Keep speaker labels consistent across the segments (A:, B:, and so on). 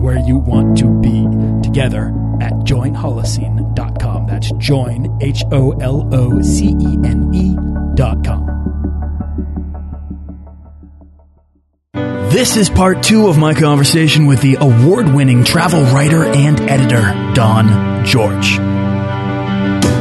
A: where you want to be together at joinholocene.com. That's join, H O L O C E N E.com. This is part two of my conversation with the award winning travel writer and editor, Don George.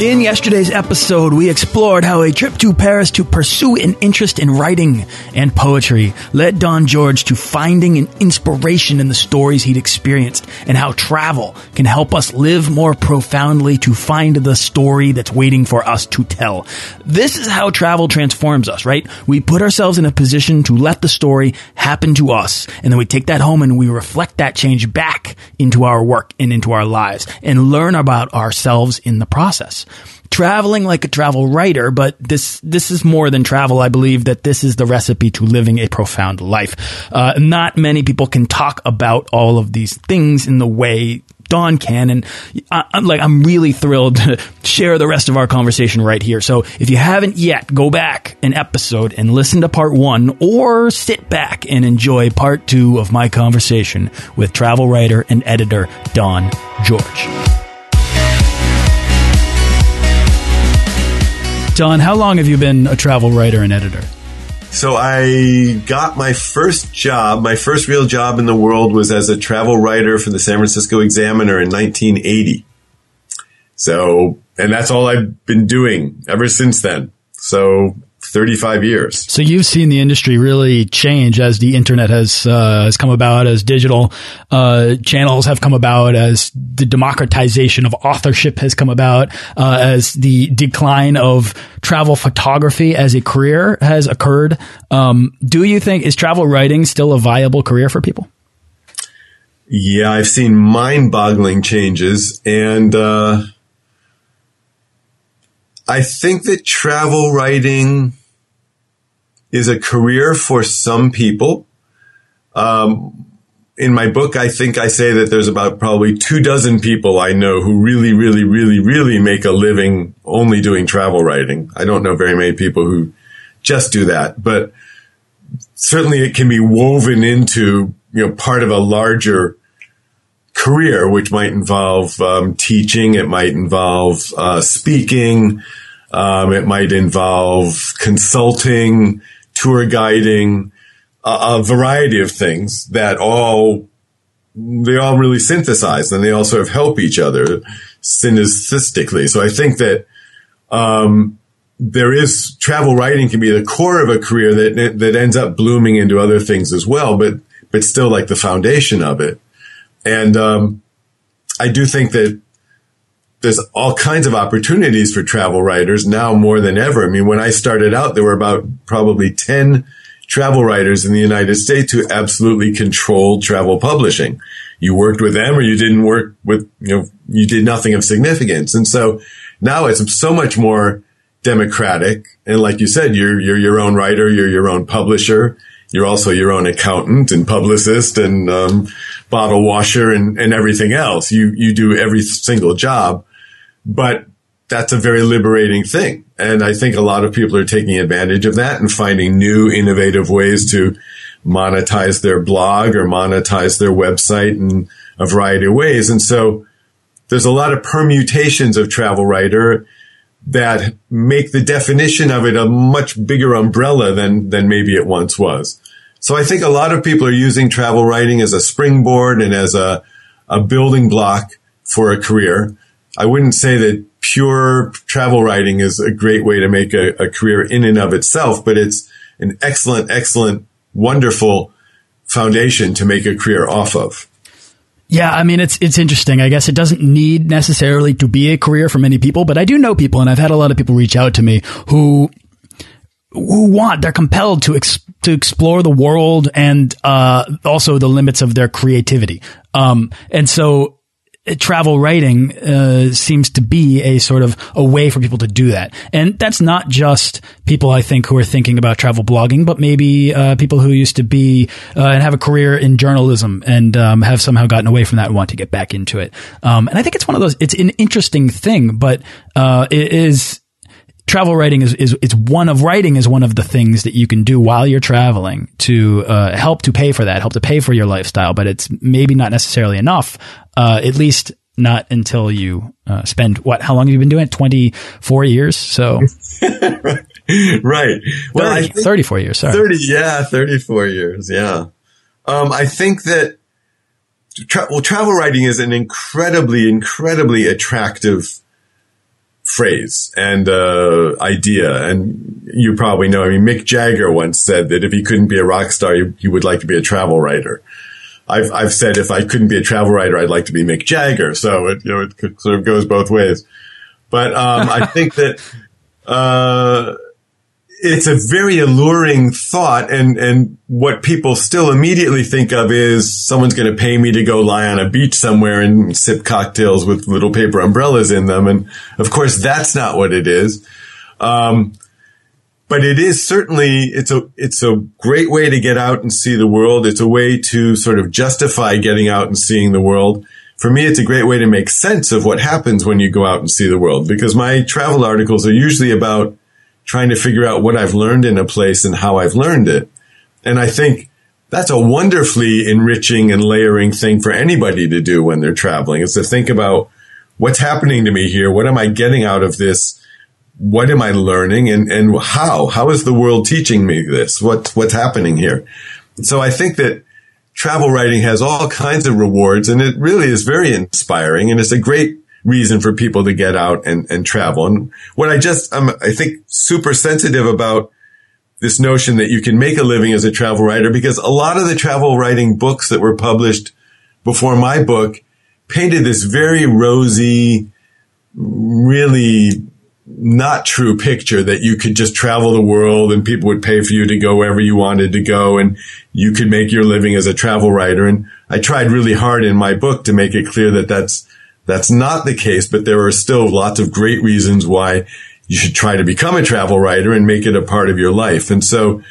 A: In yesterday's episode, we explored how a trip to Paris to pursue an interest in writing and poetry led Don George to finding an inspiration in the stories he'd experienced and how travel can help us live more profoundly to find the story that's waiting for us to tell. This is how travel transforms us, right? We put ourselves in a position to let the story happen to us, and then we take that home and we reflect that change back into our work and into our lives and learn about ourselves in the process traveling like a travel writer, but this this is more than travel. I believe that this is the recipe to living a profound life. Uh, not many people can talk about all of these things in the way Don can, and I, I'm like I'm really thrilled to share the rest of our conversation right here. So if you haven't yet, go back an episode and listen to part one, or sit back and enjoy part two of my conversation with travel writer and editor Don George. Don, how long have you been a travel writer and editor?
B: So I got my first job, my first real job in the world was as a travel writer for the San Francisco Examiner in 1980. So, and that's all I've been doing ever since then. So 35 years.
A: So you've seen the industry really change as the internet has uh, has come about, as digital uh, channels have come about, as the democratization of authorship has come about, uh, as the decline of travel photography as a career has occurred. Um, do you think is travel writing still a viable career for people?
B: Yeah, I've seen mind-boggling changes, and uh, I think that travel writing is a career for some people. Um, in my book, I think I say that there's about probably two dozen people I know who really, really, really, really make a living only doing travel writing. I don't know very many people who just do that, but certainly it can be woven into, you know, part of a larger career, which might involve um, teaching. It might involve uh, speaking. Um, it might involve consulting tour guiding, a, a variety of things that all they all really synthesize and they all sort of help each other synesthetically. So I think that um, there is travel writing can be the core of a career that that ends up blooming into other things as well, but but still like the foundation of it. And um, I do think that there's all kinds of opportunities for travel writers now more than ever. I mean, when I started out, there were about probably 10 travel writers in the United States who absolutely controlled travel publishing. You worked with them or you didn't work with, you know, you did nothing of significance. And so now it's so much more democratic. And like you said, you're, you're your own writer, you're your own publisher. You're also your own accountant and publicist and um, bottle washer and, and everything else. You you do every single job. But that's a very liberating thing. And I think a lot of people are taking advantage of that and finding new innovative ways to monetize their blog or monetize their website in a variety of ways. And so there's a lot of permutations of travel writer that make the definition of it a much bigger umbrella than, than maybe it once was. So I think a lot of people are using travel writing as a springboard and as a, a building block for a career. I wouldn't say that pure travel writing is a great way to make a, a career in and of itself, but it's an excellent, excellent, wonderful foundation to make a career off of.
A: Yeah, I mean it's it's interesting. I guess it doesn't need necessarily to be a career for many people, but I do know people, and I've had a lot of people reach out to me who who want they're compelled to ex to explore the world and uh, also the limits of their creativity. Um, and so travel writing uh, seems to be a sort of a way for people to do that. And that's not just people I think who are thinking about travel blogging, but maybe uh, people who used to be uh, and have a career in journalism and um, have somehow gotten away from that and want to get back into it. Um, and I think it's one of those. It's an interesting thing, but uh, it is travel writing is, is it's one of writing is one of the things that you can do while you're traveling to uh, help to pay for that, help to pay for your lifestyle. But it's maybe not necessarily enough, uh, at least not until you uh, spend what? How long have you been doing it? Twenty four years. So
B: right.
A: Well, 30, 34 years. Sorry.
B: Thirty. Yeah, thirty four years. Yeah. Um, I think that tra well, travel writing is an incredibly, incredibly attractive phrase and uh, idea. And you probably know, I mean, Mick Jagger once said that if he couldn't be a rock star, he, he, would like to be a travel writer. I've, I've said if I couldn't be a travel writer, I'd like to be Mick Jagger. So it, you know, it sort of goes both ways. But um, I think that uh, it's a very alluring thought and and what people still immediately think of is someone's going to pay me to go lie on a beach somewhere and sip cocktails with little paper umbrellas in them and of course that's not what it is. Um, but it is certainly it's a it's a great way to get out and see the world. It's a way to sort of justify getting out and seeing the world. For me it's a great way to make sense of what happens when you go out and see the world because my travel articles are usually about trying to figure out what I've learned in a place and how I've learned it. And I think that's a wonderfully enriching and layering thing for anybody to do when they're traveling is to think about what's happening to me here. What am I getting out of this? What am I learning and, and how? How is the world teaching me this? What, what's happening here? So I think that travel writing has all kinds of rewards and it really is very inspiring and it's a great reason for people to get out and, and travel. And what I just, I'm, I think super sensitive about this notion that you can make a living as a travel writer because a lot of the travel writing books that were published before my book painted this very rosy, really not true picture that you could just travel the world and people would pay for you to go wherever you wanted to go and you could make your living as a travel writer. And I tried really hard in my book to make it clear that that's that's not the case, but there are still lots of great reasons why you should try to become a travel writer and make it a part of your life. And so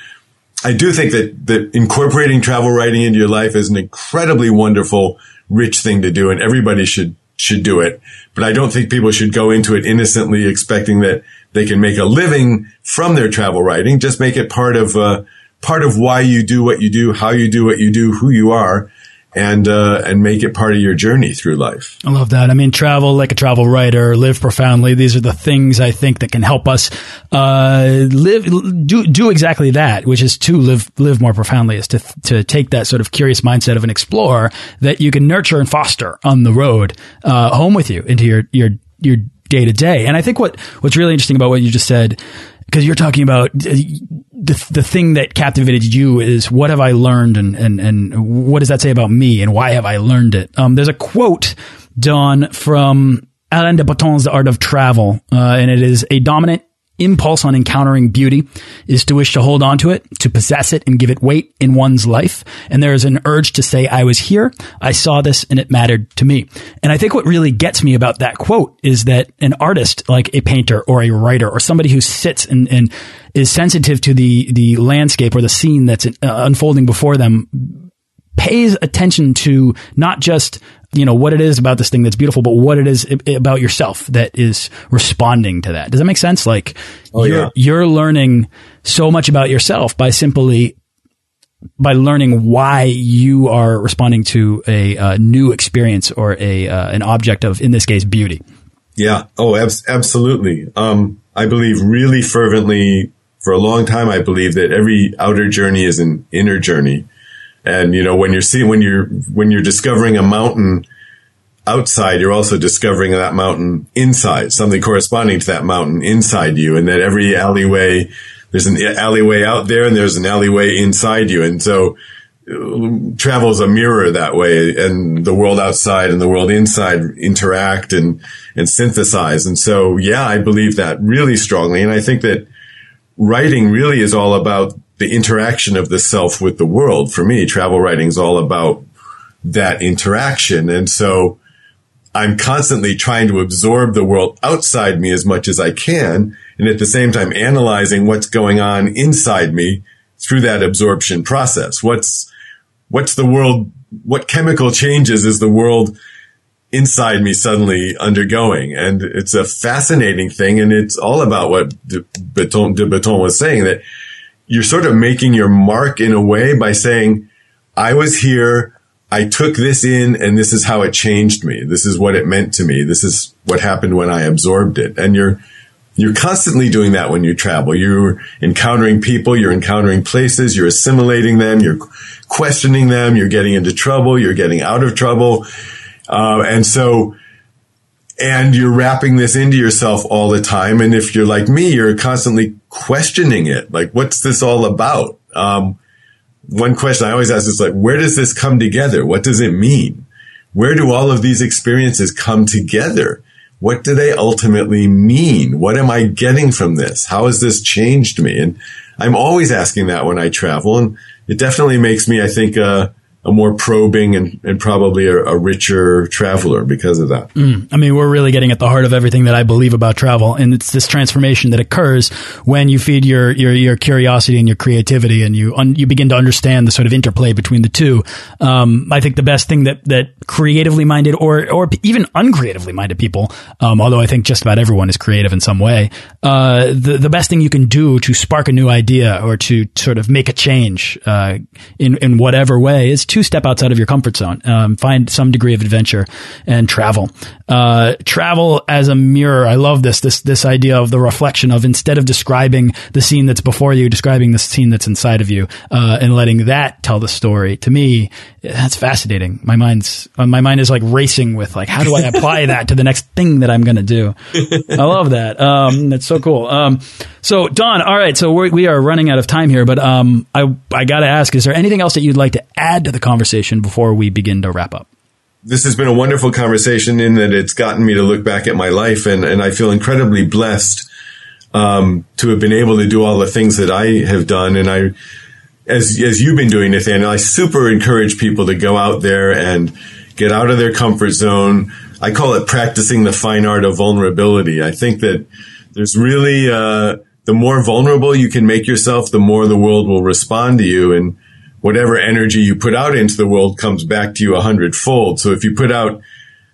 B: I do think that, that incorporating travel writing into your life is an incredibly wonderful, rich thing to do and everybody should, should do it. But I don't think people should go into it innocently expecting that they can make a living from their travel writing. Just make it part of, uh, part of why you do what you do, how you do what you do, who you are and uh, and make it part of your journey through life.
A: I love that. I mean, travel like a travel writer, live profoundly. These are the things I think that can help us uh, live do do exactly that, which is to live live more profoundly. Is to to take that sort of curious mindset of an explorer that you can nurture and foster on the road uh, home with you into your your your day to day. And I think what what's really interesting about what you just said because you're talking about uh, the the thing that captivated you is what have I learned and and and what does that say about me and why have I learned it? Um, there's a quote, Don, from Alain de Botton's The Art of Travel, uh, and it is a dominant impulse on encountering beauty is to wish to hold on to it, to possess it and give it weight in one's life. And there is an urge to say, I was here, I saw this, and it mattered to me. And I think what really gets me about that quote is that an artist, like a painter or a writer or somebody who sits and, and is sensitive to the, the landscape or the scene that's uh, unfolding before them pays attention to not just you know what it is about this thing that's beautiful, but what it is about yourself that is responding to that. Does that make sense? Like oh, you're yeah. you're learning so much about yourself by simply by learning why you are responding to a, a new experience or a uh, an object of in this case beauty.
B: Yeah. Oh, ab absolutely. Um, I believe really fervently for a long time. I believe that every outer journey is an inner journey and you know, when you're seeing, when you're, when you're discovering a mountain outside, you're also discovering that mountain inside, something corresponding to that mountain inside you. And that every alleyway, there's an alleyway out there and there's an alleyway inside you. And so uh, travel is a mirror that way and the world outside and the world inside interact and, and synthesize. And so, yeah, I believe that really strongly. And I think that writing really is all about the interaction of the self with the world. For me, travel writing is all about that interaction. And so I'm constantly trying to absorb the world outside me as much as I can. And at the same time, analyzing what's going on inside me through that absorption process. What's, what's the world, what chemical changes is the world inside me suddenly undergoing? And it's a fascinating thing. And it's all about what de Botton, de was saying that you're sort of making your mark in a way by saying, I was here. I took this in and this is how it changed me. This is what it meant to me. This is what happened when I absorbed it. And you're, you're constantly doing that when you travel. You're encountering people, you're encountering places, you're assimilating them, you're questioning them, you're getting into trouble, you're getting out of trouble. Uh, and so, and you're wrapping this into yourself all the time. And if you're like me, you're constantly questioning it. Like, what's this all about? Um, one question I always ask is like, where does this come together? What does it mean? Where do all of these experiences come together? What do they ultimately mean? What am I getting from this? How has this changed me? And I'm always asking that when I travel. And it definitely makes me, I think, uh, a more probing and, and probably a, a, richer traveler because of that.
A: Mm. I mean, we're really getting at the heart of everything that I believe about travel, and it's this transformation that occurs when you feed your your, your curiosity and your creativity, and you you begin to understand the sort of interplay between the two. Um, I think the best thing that that creatively minded or or even uncreatively minded people, um, although I think just about everyone is creative in some way, uh, the the best thing you can do to spark a new idea or to sort of make a change uh, in in whatever way is to step outside of your comfort zone, um, find some degree of adventure and travel. Uh, travel as a mirror. I love this, this, this idea of the reflection of instead of describing the scene that's before you, describing the scene that's inside of you, uh, and letting that tell the story. To me, that's fascinating. My mind's, my mind is like racing with like, how do I apply that to the next thing that I'm going to do? I love that. Um, that's so cool. Um, so Don, all right. So we're, we are running out of time here, but, um, I, I got to ask, is there anything else that you'd like to add to the conversation before we begin to wrap up?
B: This has been a wonderful conversation in that it's gotten me to look back at my life and, and I feel incredibly blessed um, to have been able to do all the things that I have done. And I, as, as you've been doing, Nathaniel, I super encourage people to go out there and get out of their comfort zone. I call it practicing the fine art of vulnerability. I think that there's really, uh, the more vulnerable you can make yourself, the more the world will respond to you. And whatever energy you put out into the world comes back to you a hundredfold. So if you put out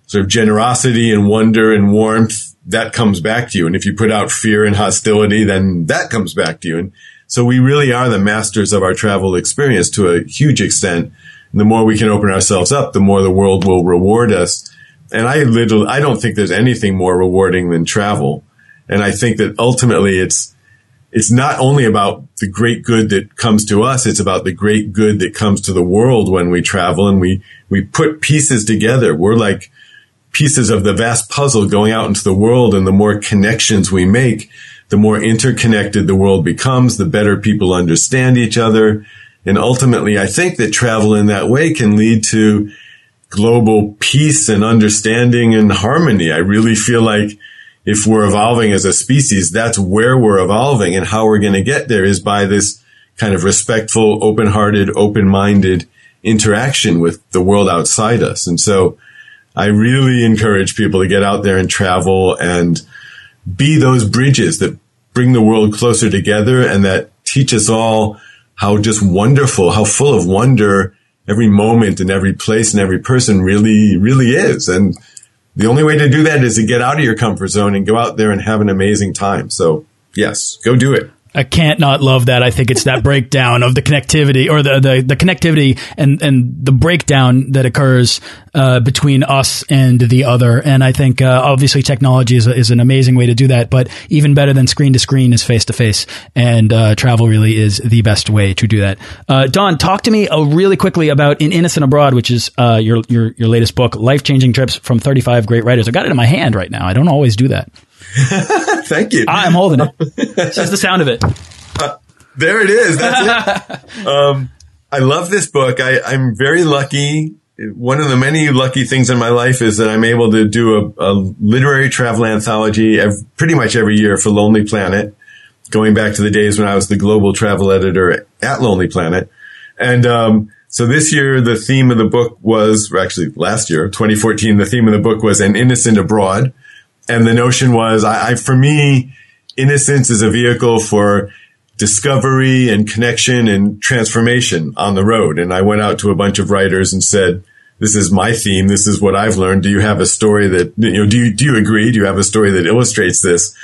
B: sort of generosity and wonder and warmth, that comes back to you. And if you put out fear and hostility, then that comes back to you. And so we really are the masters of our travel experience to a huge extent. And the more we can open ourselves up, the more the world will reward us. And I literally, I don't think there's anything more rewarding than travel. And I think that ultimately it's, it's not only about the great good that comes to us, it's about the great good that comes to the world when we travel and we, we put pieces together. We're like pieces of the vast puzzle going out into the world and the more connections we make, the more interconnected the world becomes, the better people understand each other. And ultimately, I think that travel in that way can lead to global peace and understanding and harmony. I really feel like if we're evolving as a species, that's where we're evolving and how we're going to get there is by this kind of respectful, open-hearted, open-minded interaction with the world outside us. And so I really encourage people to get out there and travel and be those bridges that bring the world closer together and that teach us all how just wonderful, how full of wonder every moment and every place and every person really, really is. And the only way to do that is to get out of your comfort zone and go out there and have an amazing time. So yes, go do it.
A: I can't not love that. I think it's that breakdown of the connectivity or the, the, the connectivity and, and the breakdown that occurs uh, between us and the other. And I think uh, obviously technology is, a, is an amazing way to do that, but even better than screen to screen is face to face. And uh, travel really is the best way to do that. Uh, Don, talk to me uh, really quickly about In Innocent Abroad, which is uh, your, your, your latest book, Life Changing Trips from 35 Great Writers. I got it in my hand right now. I don't always do that.
B: Thank you.
A: I'm holding it. Just the sound of it.
B: Uh, there it is. That's it. um, I love this book. I, I'm very lucky. One of the many lucky things in my life is that I'm able to do a, a literary travel anthology every, pretty much every year for Lonely Planet, going back to the days when I was the global travel editor at Lonely Planet. And um, so this year, the theme of the book was, or actually last year, 2014, the theme of the book was An Innocent Abroad and the notion was, I, I, for me, innocence is a vehicle for discovery and connection and transformation on the road. And I went out to a bunch of writers and said, this is my theme. This is what I've learned. Do you have a story that, you know, do you, do you agree? Do you have a story that illustrates this?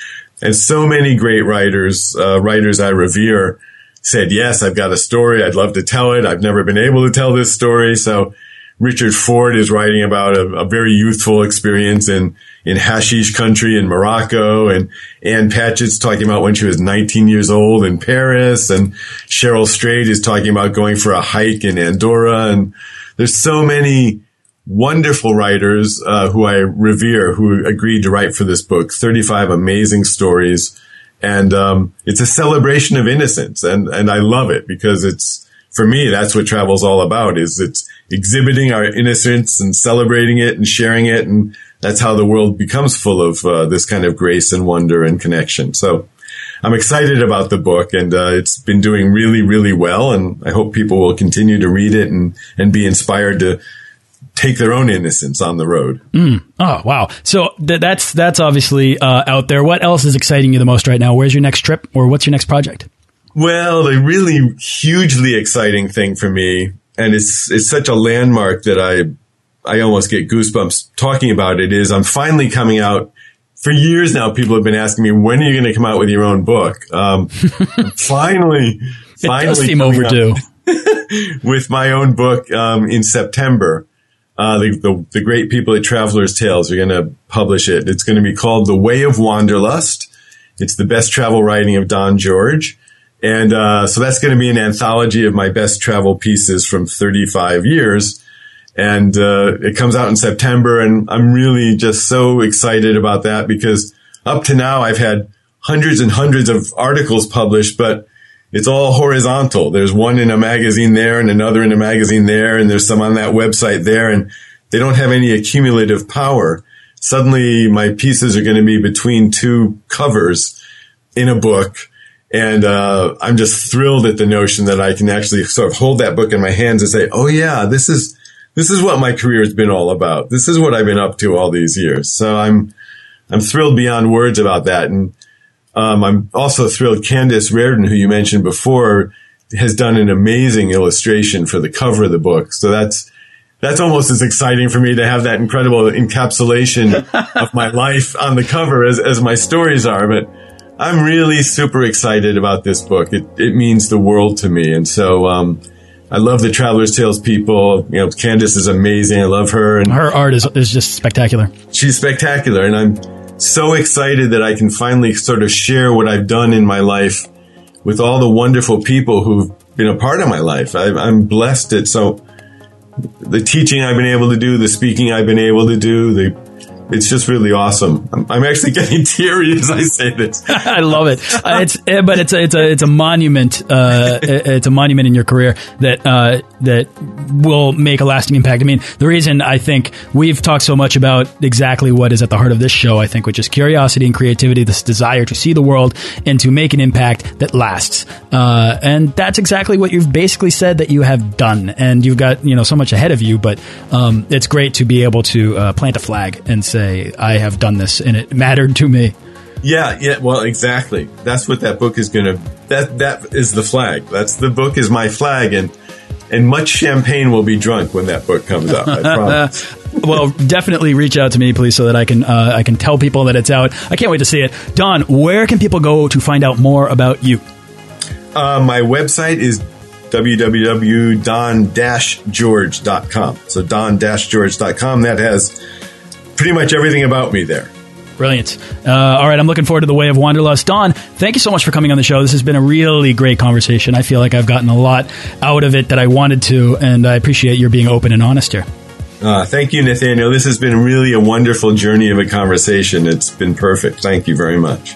B: And so many great writers, uh, writers I revere said, yes, I've got a story. I'd love to tell it. I've never been able to tell this story. So Richard Ford is writing about a, a very youthful experience in in hashish country in Morocco and Ann Patchett's talking about when she was 19 years old in Paris and Cheryl Strayed is talking about going for a hike in Andorra and there's so many wonderful writers uh, who I revere who agreed to write for this book. 35 amazing stories and um, it's a celebration of innocence and and I love it because it's for me that's what travel's all about is it's exhibiting our innocence and celebrating it and sharing it and that's how the world becomes full of uh, this kind of grace and wonder and connection. So I'm excited about the book and uh, it's been doing really, really well. And I hope people will continue to read it and, and be inspired to take their own innocence on the road.
A: Mm. Oh, wow. So th- that's, that's obviously uh, out there. What else is exciting you the most right now? Where's your next trip or what's your next project?
B: Well, the really hugely exciting thing for me, and it's, it's such a landmark that I I almost get goosebumps talking about it is I'm finally coming out. For years now, people have been asking me, when are you going to come out with your own book? Um, finally, finally,
A: it seem overdue.
B: with my own book um, in September. Uh, the, the, the, great people at Traveler's Tales are going to publish it. It's going to be called The Way of Wanderlust. It's the best travel writing of Don George. And uh, so that's going to be an anthology of my best travel pieces from 35 years and uh, it comes out in September, and I'm really just so excited about that because up to now I've had hundreds and hundreds of articles published, but it's all horizontal. There's one in a magazine there, and another in a magazine there, and there's some on that website there, and they don't have any accumulative power. Suddenly, my pieces are going to be between two covers in a book. And uh, I'm just thrilled at the notion that I can actually sort of hold that book in my hands and say, "Oh yeah, this is this is what my career has been all about. This is what I've been up to all these years. So I'm, I'm thrilled beyond words about that. And, um, I'm also thrilled Candace Rardon, who you mentioned before, has done an amazing illustration for the cover of the book. So that's, that's almost as exciting for me to have that incredible encapsulation of my life on the cover as, as my stories are. But I'm really super excited about this book. It, it means the world to me. And so, um, I love the Traveler's Tales people. You know, Candace is amazing. I love her. And
A: her art is, is just spectacular.
B: She's spectacular. And I'm so excited that I can finally sort of share what I've done in my life with all the wonderful people who've been a part of my life. I, I'm blessed at so the teaching I've been able to do, the speaking I've been able to do, the it's just really awesome. I'm, I'm, actually getting teary as I say this.
A: I love it. Uh, it's eh, but it's a it's a it's a monument. Uh, it's a monument in your career that uh, that will make a lasting impact. I mean, the reason I think we've talked so much about exactly what is at the heart of this show, I think, which is curiosity and creativity, this desire to see the world and to make an impact that lasts. Uh, and that's exactly what you've basically said that you have done. And you've got you know so much ahead of you, but um, it's great to be able to uh, plant a flag and say say, I have done this and it mattered to me.
B: Yeah, yeah, well, exactly. That's what that book is going to, that, that is the flag. That's the book is my flag. And, and much champagne will be drunk when that book comes out. I promise.
A: well, definitely reach out to me, please, so that I can uh, I can tell people that it's out. I can't wait to see it. Don, where can people go to find out more about you?
B: Uh, my website is www.don-george.com. So don-george.com. That has pretty much everything about me there.
A: Brilliant. Uh, all right, I'm looking forward to the Way of Wanderlust. Don, thank you so much for coming on the show. This has been a really great conversation. I feel like I've gotten a lot out of it that I wanted to, and I appreciate your being open and honest here.
B: Uh, thank you, Nathaniel. This has been really a wonderful journey of a conversation. It's been perfect. Thank you very much.